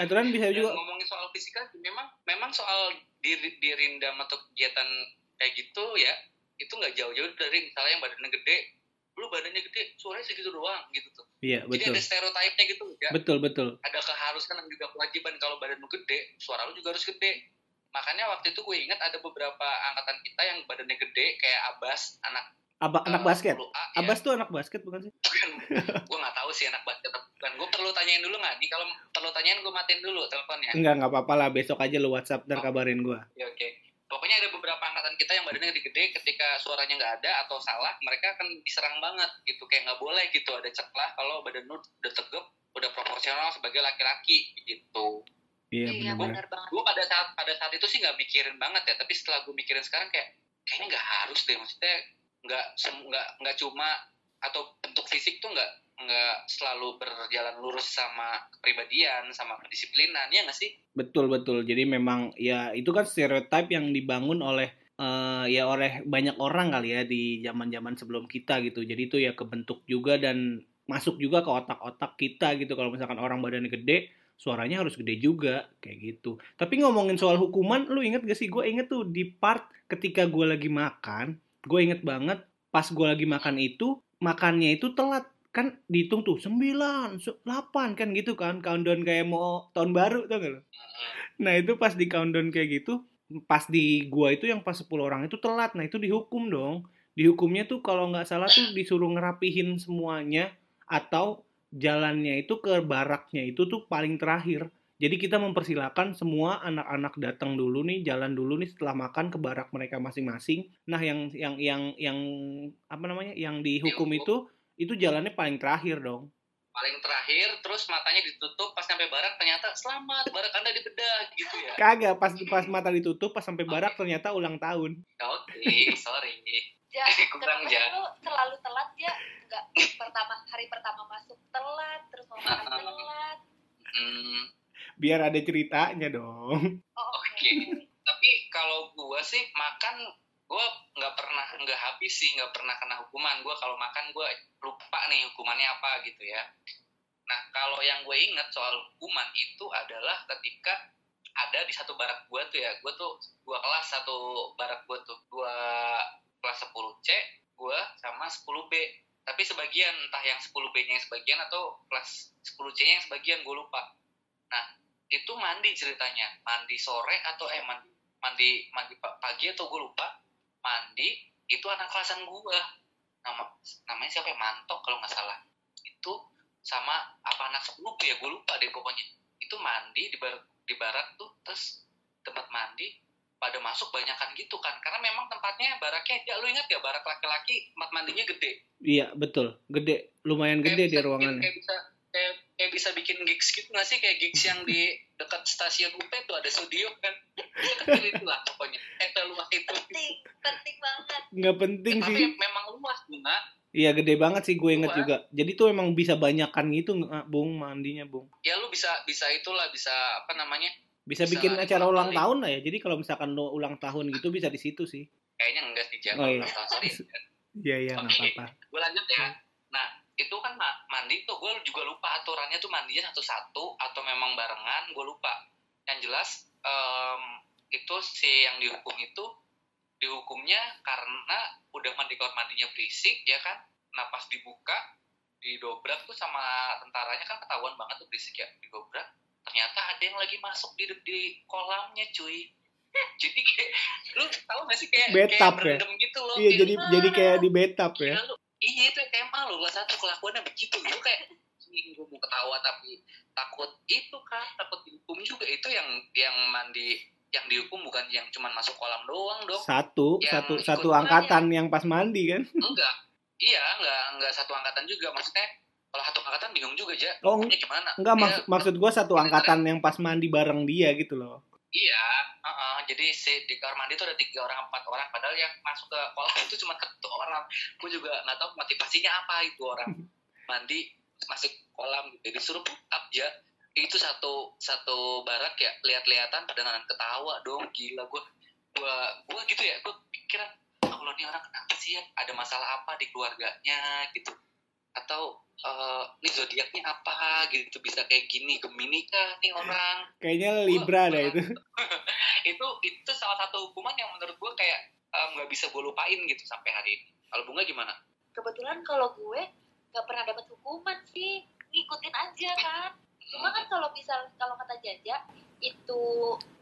Aturan bisa juga ngomongin soal fisika memang memang soal di, di rindam atau kegiatan kayak gitu ya itu nggak jauh-jauh dari misalnya yang badannya gede lu badannya gede suaranya segitu doang gitu tuh Iya jadi betul. ada stereotipnya gitu ya Betul betul. ada keharusan dan juga kewajiban kalau badan lu gede, suara lu juga harus gede. Makanya waktu itu gue ingat ada beberapa angkatan kita yang badannya gede kayak Abbas, anak Apa anak basket? 10A, ya. Abbas tuh anak basket bukan sih? Bukan, gue nggak tahu sih anak basket bukan. Gue perlu tanyain dulu nggak? Kalau perlu tanyain gue matiin dulu teleponnya. Enggak, enggak apa-apa lah. Besok aja lu WhatsApp dan Oh. kabarin gua. Oke, oke. Pokoknya ada beberapa angkatan kita yang badannya gede-gede ketika suaranya nggak ada atau salah, mereka akan diserang banget gitu. Kayak nggak boleh gitu ada ceklah kalau badan lu udah tegep, udah proporsional sebagai laki-laki gitu. Iya Iya benar-benar. benar banget. gue pada saat pada saat itu sih nggak mikirin banget ya tapi setelah gue mikirin sekarang kayak kayaknya nggak harus deh maksudnya nggak nggak nggak cuma atau bentuk fisik tuh nggak nggak selalu berjalan lurus sama kepribadian sama kedisiplinan ya nggak sih Betul betul. Jadi memang ya itu kan stereotip yang dibangun oleh eh, ya oleh banyak orang kali ya di zaman-zaman sebelum kita gitu. Jadi itu ya kebentuk juga dan masuk juga ke otak-otak kita gitu. Kalau misalkan orang badannya gede, suaranya harus gede juga kayak gitu. Tapi ngomongin soal hukuman, lu inget gak sih? Gue inget tuh di part ketika gue lagi makan, gue inget banget pas gue lagi makan itu makannya itu telat. Kan dihitung tuh 9, 8 kan gitu kan countdown kayak mau tahun baru tau gak? Nah itu pas di countdown kayak gitu pas di gua itu yang pas 10 orang itu telat. Nah itu dihukum dong. Dihukumnya tuh kalau nggak salah tuh disuruh ngerapihin semuanya atau jalannya itu ke baraknya itu tuh paling terakhir jadi kita mempersilahkan semua anak-anak datang dulu nih, jalan dulu nih setelah makan ke barak mereka masing-masing. Nah, yang yang yang yang apa namanya? Yang dihukum itu itu jalannya paling terakhir dong. Paling terakhir, terus matanya ditutup pas sampai barak ternyata selamat barak anda dibedah gitu ya. Kagak, pas pas mata ditutup pas sampai barak ternyata ulang tahun. Oke, <laughs> sorry. Ja, <laughs> Kurang, kenapa Ja. lu selalu telat ya? Enggak pertama hari pertama masuk telat, terus mau makan <laughs> telat. Hmm, Biar ada ceritanya dong. Oh, Oke. tapi kalau gua sih makan gua nggak pernah nggak habis sih nggak pernah kena hukuman. Gua kalau makan gua lupa nih hukumannya apa gitu ya. Nah kalau yang gue inget soal hukuman itu adalah ketika ada di satu barak gua tuh ya. Gua tuh dua kelas satu barak gua tuh. Dua kelas 10 C gua sama 10 B. Tapi sebagian entah yang 10 B nya yang sebagian atau kelas 10 C nya yang sebagian gue lupa. Nah itu mandi ceritanya. Mandi sore atau eh mandi mandi mandi pa- pagi atau gue lupa. Mandi itu anak kelasan gue nama namanya siapa ya? Mantok kalau nggak salah. Itu sama apa anak sepuluh ya gue lupa deh pokoknya. Itu mandi di barak di barak tuh terus tempat mandi pada masuk banyakan gitu kan. Karena memang tempatnya baraknya ya lu ingat gak barak laki-laki tempat mandinya gede? Iya, betul. Gede, lumayan gede bisa di bikin- ruangannya. kayak bisa kayak, kayak bisa bikin gigs gitu nggak sih kayak gigs yang di dekat stasiun UP tuh ada studio kan kecil itu lah pokoknya eh luas itu penting, penting banget. Nggak penting tapi sih. memang luas bunga Iya, gede banget sih gue inget Luas. juga. Jadi tuh emang bisa banyakan gitu, nggak, Bung, mandinya, Bung. ya lu bisa bisa itulah bisa apa namanya Bisa, Bisa bikin acara ulang kali. tahun lah ya. Jadi kalau misalkan lo ulang tahun gitu bisa di situ sih. kayaknya enggak sih jam Oh, iya. sorry Iya, iya, nggak Oke. apa-apa. gue lanjut ya itu kan ma- mandi tuh gue juga lupa aturannya tuh mandinya satu-satu atau memang barengan gue lupa. Yang jelas em, itu si yang dihukum itu dihukumnya karena udah mandi kamar mandinya berisik ya kan? Nah pas dibuka didobrak tuh sama tentaranya kan ketahuan banget tuh berisik ya didobrak. Ternyata ada yang lagi masuk di di kolamnya cuy. <laughs> Jadi kayak lu tahu gak sih kayak Betap kayak ya? berendam gitu loh Iya, jadi jadi kayak di betap ya. Gila lu, iya itu kayak malu kelas satu kelakuannya begitu lu kayak "Ih, gue mau ketawa tapi takut itu kan takut dihukum juga. Itu yang yang mandi yang dihukum bukan yang cuman masuk kolam doang dong Satu, Yang satu, satu angkatan yang pas mandi kan. <laughs> enggak. Iya enggak enggak satu angkatan juga. Maksudnya kalau satu angkatan bingung juga aja Oh, hukumnya gimana? Enggak, Dia- maksud, maksud gue satu angkatan yang pas mandi bareng dia gitu loh. Iya, uh-uh. jadi si di kamar mandi itu ada tiga orang empat orang, padahal yang masuk ke kolam <laughs> itu cuma satu orang. Gue juga nggak tahu motivasinya apa itu orang <laughs> mandi masuk kolam gitu. Disuruh put up ya. Itu satu satu barak ya lihat-lihatan pada dengan ketawa dong gila gue gue gue gitu ya gue pikiran Allah nih orang kenapa sih ya ada masalah apa di keluarganya gitu atau eh ini zodiaknya apa gitu bisa kayak gini gemini kah nih orang Kayaknya Libra dah itu. <laughs> itu itu salah satu hukuman yang menurut gue kayak em, nggak bisa gue lupain gitu sampai hari ini. Kalau bunga gimana? Kebetulan kalau gue nggak pernah dapat hukuman sih, ngikutin aja kan. Cuma kan kalau misal kalau kata Jaja itu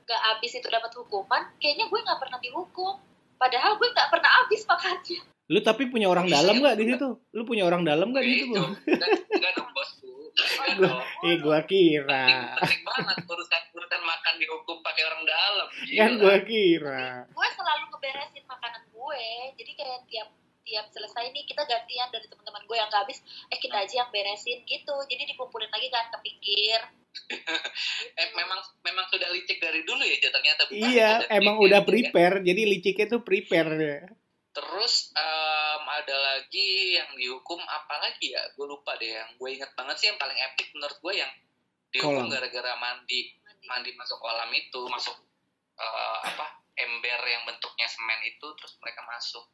nggak habis itu dapat hukuman, kayaknya gue nggak pernah dihukum. Padahal gue nggak pernah habis makannya. Lu tapi punya orang Bisa dalam ya, nggak di Bung? situ? Lu punya orang dalam nggak di situ, itu Bung? enggak, enggak dong bosku. Eh, gua kira. penting banget urusan urusan makan dihukum pakai orang dalam. Kan gua kira. gue selalu ngeberesin makanan gue jadi kayak tiap tiap selesai nih kita gantian dari teman-teman gue yang gak habis eh kita aja yang beresin gitu jadi dikumpulin lagi kan ke pinggir <laughs> Eh, memang memang sudah licik dari dulu ya ternyata. bukan? Iya, emang udah ya. prepare. Jadi liciknya tuh prepare. Terus em, ada lagi yang dihukum apa lagi ya? Gue lupa deh. Yang gue inget banget sih yang paling epic menurut gue yang dihukum gara-gara mandi mandi masuk kolam itu masuk eh, apa ember yang bentuknya semen itu terus mereka masuk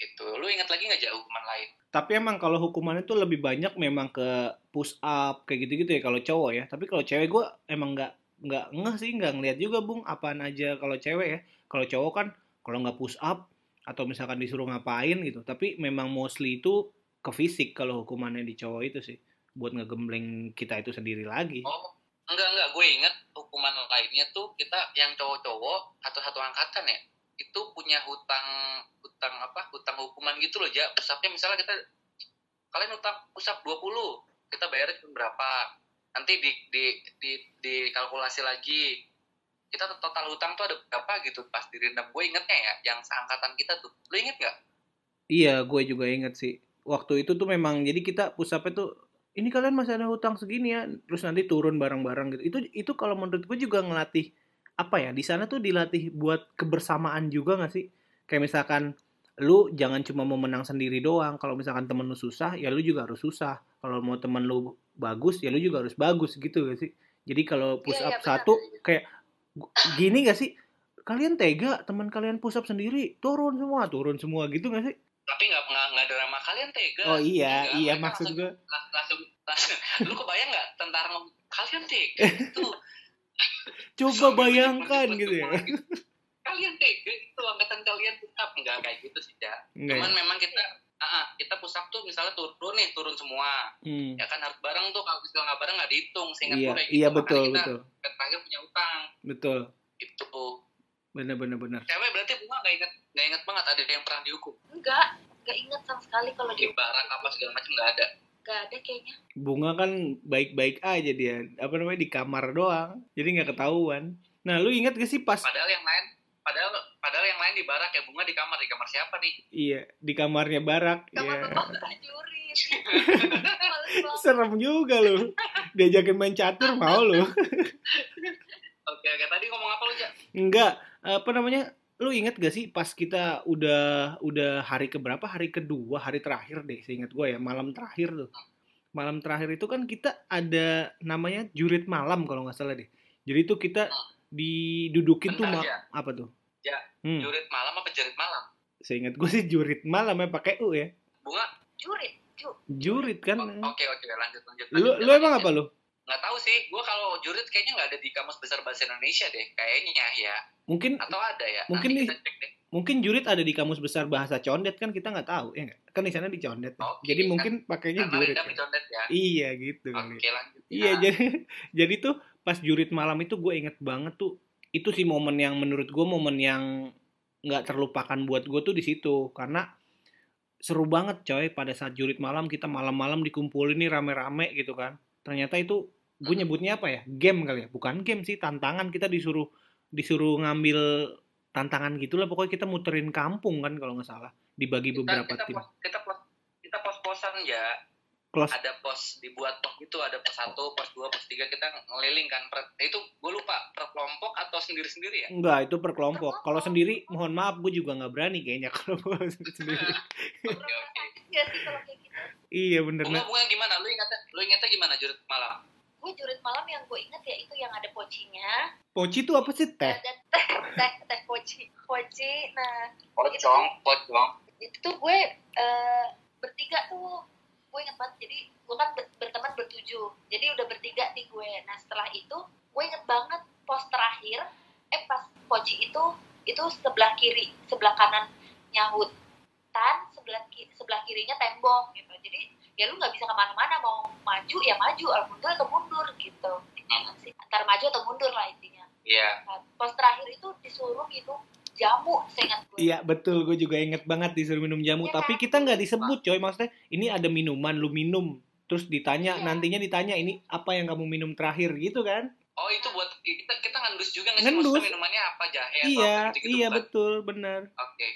itu lu ingat lagi nggak jauh hukuman lain Tapi emang kalau hukumannya tuh lebih banyak memang ke push up kayak gitu-gitu ya kalau cowok ya. Tapi kalau cewek gue emang nggak nggak ngeh sih nggak ngeliat juga bung apaan aja kalau cewek ya. Kalau cowok kan kalau nggak push up atau misalkan disuruh ngapain gitu. Tapi memang mostly itu ke fisik kalau hukumannya di cowok itu sih. Buat ngegembleng kita itu sendiri lagi. oh enggak enggak. Gue inget hukuman lainnya tuh kita yang cowok-cowok atau satu angkatan ya itu punya hutang hutang apa hutang hukuman gitu loh ja. Pusapnya misalnya kita kalian hutang pusap 20 kita bayar berapa? Nanti di di di dikalkulasi lagi kita total hutang tuh ada berapa gitu pas direndam gue ingetnya ya yang seangkatan kita tuh lu inget nggak Iya, gue juga inget sih. Waktu itu tuh memang jadi kita pusapnya tuh ini kalian masih ada hutang segini ya, terus nanti turun barang-barang gitu. Itu itu kalau menurut gue juga ngelatih apa ya? Di sana tuh dilatih buat kebersamaan juga gak sih? Kayak misalkan lu jangan cuma mau menang sendiri doang. Kalau misalkan temen lu susah, ya lu juga harus susah. Kalau mau temen lu bagus, ya lu juga harus bagus gitu gak sih? Jadi kalau push Iya, up iya, benar. satu kayak gu- gini gak sih? Kalian tega teman kalian push up sendiri, turun semua, turun semua gitu gak sih? tapi nggak nggak drama kalian tega Oh iya, Enggak, iya maksud langsung- gue. lang- langsung langsung <laughs> lu kebayang nggak tentara ngomong kalian tega <laughs> itu Coba bayangkan gitu ya. gitu. <laughs> kalian tega itu angkatan kalian tetap nggak kayak gitu sih ya cuman memang kita ah kita pusat tuh misalnya turun nih turun semua Hmm. ya kan harus bareng tuh kalau misalnya nggak bareng nggak dihitung sehingga Iya, kayak iya gitu. betul, Makanya kita betul. terakhir punya utang Betul. itu Bener bener bener. cewek berarti bunga nggak inget nggak inget banget ada yang pernah dihukum enggak enggak inget sama sekali kalau di barak apa segala macam nggak ada enggak ada kayaknya Bunga kan baik-baik aja dia. Apa namanya di kamar doang. Jadi nggak ketahuan. Nah, lu ingat gak sih pas padahal yang lain padahal padahal yang lain di barak ya bunga di kamar di kamar siapa nih iya di kamarnya Barak kamar ya. <laughs> Males banget. Serem juga lu. Diajakin main catur mau lu. oke oke tadi ngomong apa lu ja Enggak, apa namanya? Lu inget gak sih pas kita udah udah hari keberapa? Hari kedua, hari terakhir deh, seingat gue ya, malam terakhir tuh. Malam terakhir itu kan kita ada namanya jurit malam kalau nggak salah deh. Jadi itu kita didudukin tuh Bentar, ma- Ja. apa tuh? Hmm, jurit malam apa jerit malam seingat gue sih jurit malam ya pakai U ya. bunga jurit ju Jurit kan. Oke oke lanjut lanjut Lu lanjut, lu emang lanjut, apa lu? nggak tahu sih gue kalau jurit kayaknya nggak ada di kamus besar bahasa Indonesia deh kayaknya ya Mungkin atau ada ya Mungkin Nanti nih- kita cek deh mungkin jurit ada di kamus besar bahasa condet kan kita nggak tahu ya nggak? Kan di sana di condet. Oke, Jadi kan- mungkin pakainya jurit. Ya. dicondet ya Iya gitu oke lanjut Iya Nah, <laughs> jadi jadi tuh pas jurit malam itu gue inget banget tuh itu sih momen yang menurut gue momen yang nggak terlupakan buat gue tuh di situ. Karena seru banget coy. Pada saat jurit malam kita malam-malam dikumpulin nih rame-rame gitu kan. Ternyata itu gue nyebutnya apa ya? Game kali ya? Bukan game sih tantangan. Kita disuruh disuruh ngambil tantangan gitulah. Pokoknya kita muterin kampung kan kalau nggak salah. Dibagi kita beberapa kita tim. pos kita pos kita pos posan ya close ada pos dibuat pos itu ada pos satu pos dua pos tiga kita ngeliling kan. Per, itu gue lupa per kelompok atau sendiri sendiri ya? Enggak, itu per kelompok. kelompok. Kalau sendiri, mohon maaf, gue juga nggak berani kayaknya <laughs> kalau sendiri. oke oke. Enggak sih kalau kayak gitu. Iya bener. bunga Nah, bunga gimana? Lu ingatnya lu ingatnya gimana jurit malam? Gue jurit malam yang gue inget ya itu yang ada pocinya poci itu apa sih? Teh? dan teh teh teh poci poci nah pocong pocong. itu tuh gue eh, bertiga tuh gue inget banget jadi gue kan ber- berteman bertujuh. Jadi udah bertiga nih gue. Nah setelah itu gue inget banget pos terakhir eh pas poci itu itu sebelah kiri sebelah kanan nyahut tan sebelah kiri sebelah kirinya tembok gitu. Jadi ya lu nggak bisa ke mana-mana mau maju ya maju atau mundur atau mundur gitu. Sih antara maju atau mundur lah intinya. Iya. Nah, pos terakhir itu disuruh minum jamu seingat gue Iya betul, gue juga inget banget disuruh minum jamu. Iya Tapi kan? kita nggak disebut coy, maksudnya ini ada minuman, lu minum. Terus ditanya, Iya. nantinya ditanya ini apa yang kamu minum terakhir gitu kan? oh itu buat kita kita ngendus juga nggak sih Ngendus. maksudnya minumannya apa jahe atau iya, apa gitu-gitu iya bukan? betul, benar. oke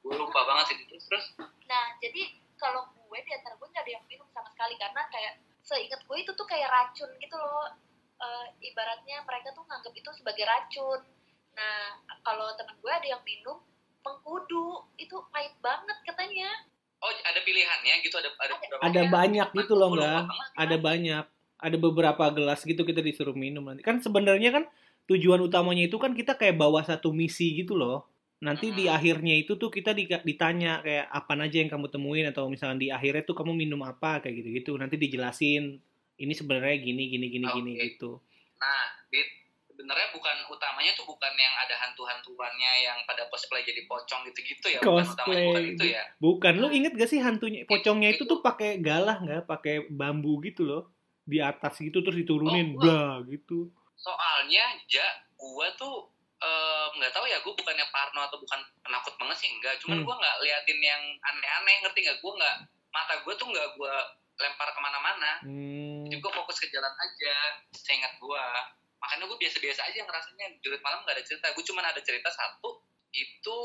gue lupa banget sih terus terus Nah, jadi kalau gue di antara gue nggak ada yang minum sama sekali karena kayak seingat gue itu tuh kayak racun gitu loh. Eh, ibaratnya mereka tuh nganggap itu sebagai racun. Nah, kalau teman gue ada yang minum mengkudu, itu pahit banget katanya. oh ada pilihannya gitu ada ada Ada. banyak gitu loh, banget. Ada banyak. Ada beberapa gelas gitu kita disuruh minum nanti. Kan sebenarnya kan tujuan utamanya itu kan kita kayak bawa satu misi gitu loh. Nanti di Hmm. akhirnya itu tuh kita di- ditanya kayak apa aja yang kamu temuin atau misalnya di akhirnya tuh kamu minum apa kayak gitu-gitu. Nanti dijelasin ini sebenarnya gini gini gini gini Oke. gitu. Nah, di, sebenarnya bukan utamanya tuh bukan yang ada hantu-hantuannya yang pada cosplay jadi pocong gitu-gitu ya. Bukan utamanya Cosplay. bukan itu ya. Bukan, lu inget gak sih hantunya pocongnya itu itu- tuh pakai galah nggak? Pakai bambu gitu loh. di atas gitu terus diturunin, Oh, blah gitu. soalnya ja gue tuh nggak tahu ya gue bukannya parno atau bukan penakut banget sih enggak cuman Hmm. gue nggak liatin yang aneh-aneh ngerti nggak gue nggak mata gue tuh nggak gue lempar ke mana-mana Hmm. jadi gue fokus ke jalan aja seingat gue makanya gue biasa-biasa aja ngerasanya jurit malam nggak ada cerita gue cuman ada cerita satu itu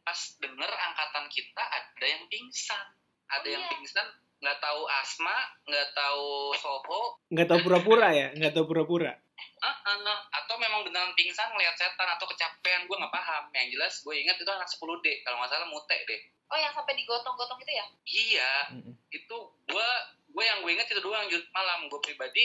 pas denger angkatan kita ada yang pingsan ada Oh, yang iya. pingsan nggak tahu asma nggak tahu soho Nggak tahu pura-pura ya, nggak tahu pura-pura. Ah, ah. atau memang beneran pingsan ngeliat setan atau kecapean gue nggak paham yang jelas gue ingat itu anak 10 d kalau nggak salah mute deh Oh yang sampai digotong-gotong itu ya? iya Mm-mm. itu gue gue yang gue ingat itu doang malam gue pribadi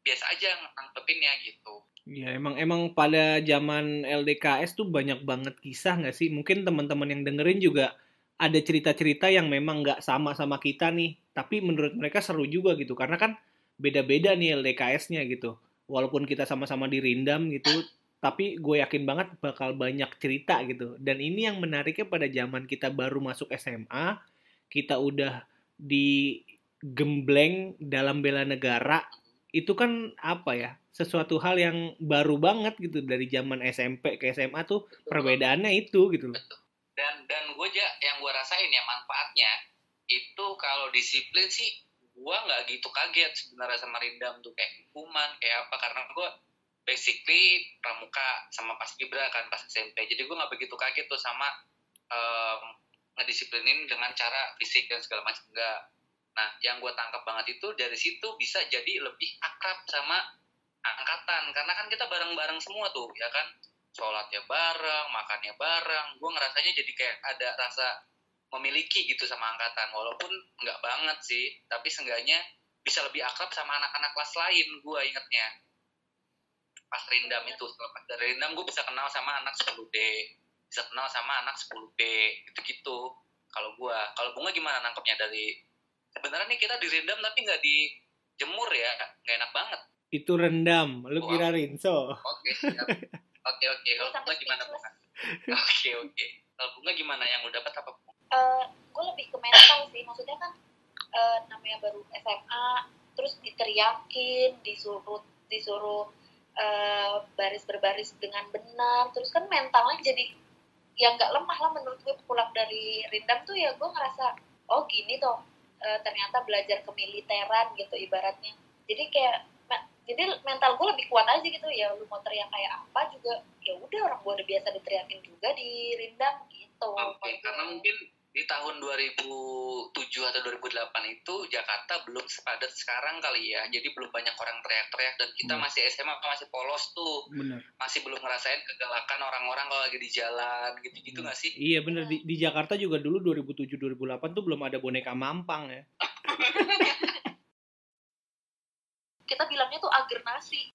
biasa aja nangkepinnya gitu Iya emang emang pada zaman LDKS tuh banyak banget kisah nggak sih? Mungkin teman-teman yang dengerin juga ada cerita-cerita yang memang nggak sama sama kita nih, tapi menurut mereka seru juga gitu karena kan beda-beda nih LDKS-nya gitu. Walaupun kita sama-sama dirindam gitu, tapi gue yakin banget bakal banyak cerita gitu. Dan ini yang menariknya pada zaman kita baru masuk SMA, kita udah digembleng dalam bela negara itu kan apa ya sesuatu hal yang baru banget gitu dari zaman SMP ke SMA tuh perbedaannya itu gitu loh. dan dan gue aja yang gue rasain ya manfaatnya itu kalau disiplin sih gue nggak gitu kaget sebenarnya sama Rindam tuh kayak hukuman kayak apa. Karena gue basically pramuka sama pas Gibra kan pas SMP jadi gue nggak begitu kaget tuh sama em, ngedisiplinin dengan cara fisik dan segala macam. Enggak nah yang gue tangkap banget itu dari situ bisa jadi lebih akrab sama angkatan karena kan kita bareng-bareng semua tuh ya kan sholatnya bareng, makannya bareng. Gue ngerasanya jadi kayak ada rasa memiliki gitu sama angkatan. Walaupun nggak banget sih, tapi seenggaknya bisa lebih akrab sama anak-anak kelas lain. Gue ingetnya pas rindam itu, setelah pas dari rindam gue bisa kenal sama anak 10D, bisa kenal sama anak 10B, gitu-gitu. Kalau gue, kalau bunga gimana nangkepnya dari sebenarnya nih kita direndam tapi nggak dijemur ya, nggak enak banget. Itu rendam, lu Wah. kira rinso. Oke, siap. Oke, oke. Kalau bunga gimana, bunga? Oke, oke. Kalau bunga gimana yang lu dapat apa? Eh, gue lebih ke mental sih maksudnya kan eh, namanya baru SMA terus diteriakin disuruh disuruh eh, baris berbaris dengan benar terus kan mentalnya jadi yang nggak lemah lah menurut gue pulang dari rindam tuh ya gue ngerasa oh gini toh eh, ternyata belajar kemiliteran gitu ibaratnya. Jadi kayak jadi mental gue lebih kuat aja gitu. Ya lu mau teriak kayak apa juga ya udah orang gue udah biasa diteriakin juga di rindam gitu. Oke, karena mungkin di tahun 2007 atau 2008 itu Jakarta belum sepadat sekarang kali ya. Jadi belum banyak orang teriak-teriak dan kita Hmm. masih SMA masih polos tuh. Bener. Masih belum ngerasain kegalakan orang-orang kalau lagi di jalan gitu-gitu Hmm. nggak sih? Iya bener di, di Jakarta juga dulu 2007-2008 tuh belum ada boneka mampang ya. <laughs> kita bilangnya tuh agernasi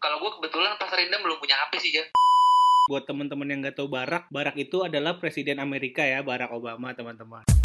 Kalau gue kebetulan pas Rindam belum punya HP sih ya. Buat teman-teman yang nggak tahu Barak, Barak itu adalah presiden Amerika ya, Barack Obama teman-teman.